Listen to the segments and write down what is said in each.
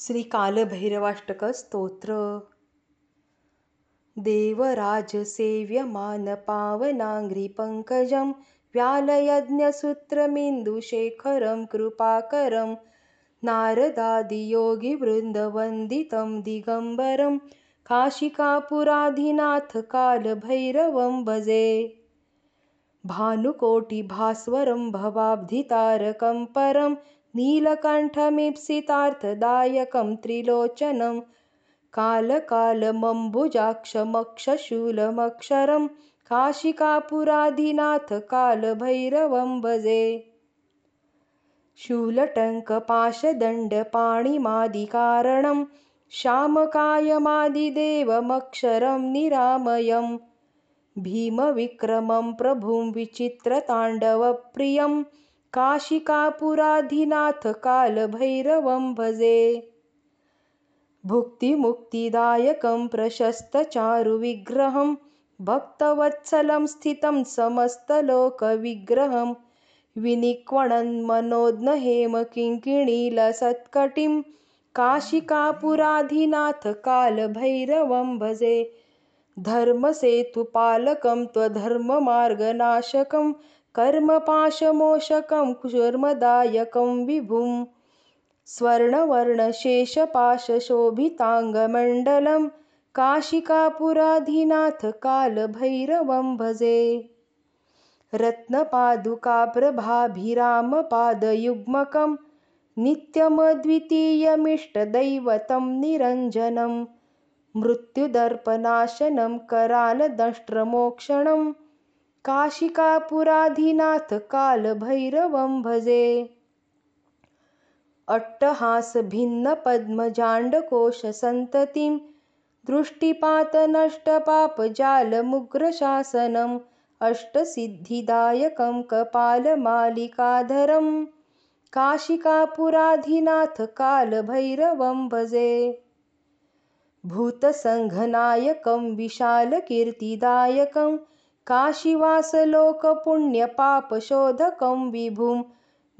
श्रीकालभैरवाष्टकस्तोत्र। देवराजसेव्यमानपावनाङ्घ्रिपङ्कजं व्यालयज्ञसूत्रमिन्दुशेखरं कृपाकरं नारदादियोगिवृन्दवन्दितं दिगम्बरं काशिकापुराधिनाथकालभैरवं भजे। भानुकोटिभास्वरं भवाब्धितारकं परं नीलकण्ठमीप्सितार्थदायकं त्रिलोचनं कालकालमम्बुजाक्षमक्षशूलमक्षरं काशिकापुराधिनाथकालभैरवं भजे। शूलटङ्कपाशदण्डपाणिमादिकारणं श्यामकायमादिदेवमक्षरं निरामयम् भीमविक्रमं प्रभुं विचित्रताण्डवप्रियं काशिकापुराधिनाथकालभैरवं भजे। भुक्तिमुक्तिदायकं प्रशस्तचारुविग्रहं भक्तवत्सलं स्थितं समस्तलोकविग्रहं विनिक्वणन्मनोज्ञहेमकिङ्किणीलसत्कटिं काशिकापुराधिनाथकालभैरवं भजे। धर्मसेतुपालकं त्वधर्ममार्गनाशकं कर्मपाशमोषकं कुर्मदायकं विभुं स्वर्णवर्णशेषपाशशोभिताङ्गमण्डलं काशिकापुराधिनाथकालभैरवं भजे। रत्नपादुकाप्रभाभिरामपादयुग्मकं नित्यमद्वितीयमिष्टदैवतं निरञ्जनं मृत्युदर्पनाशनं करालदंष्ट्रमोक्षणं काशिकापुराधिनाथकालभैरवं भजे। अट्टहासभिन्नपद्मजाण्डकोशसन्ततिं दृष्टिपातनष्टपापजालमुग्रशासनम् अष्टसिद्धिदायकं कपालमालिकाधरं। काशिकापुराधिनाथकालभैरवं भजे। भूतसङ्घनायकं विशालकीर्तिदायकं काशीवासलोकपुण्यपापशोधकं विभुं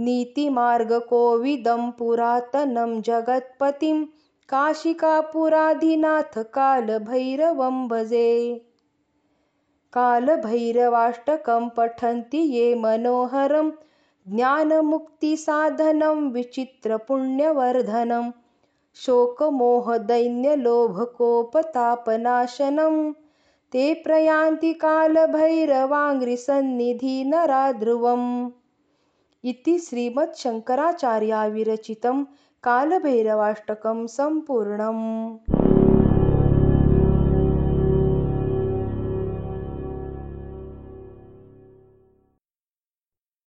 नीतिमार्गकोविदं पुरातनं जगत्पतिं काशिकापुराधिनाथकालभैरवं भजे। कालभैरवाष्टकं पठन्ति ये मनोहरं ज्ञानमुक्तिसाधनं विचित्रपुण्यवर्धनं शोकमोहदैन्यलोभकोपतापनाशनं ते प्रयान्ति कालभैरवाङ्घ्रिसन्निधिनराध्रुवम्। इति श्रीमच्छङ्कराचार्याविरचितं कालभैरवाष्टकं सम्पूर्णम्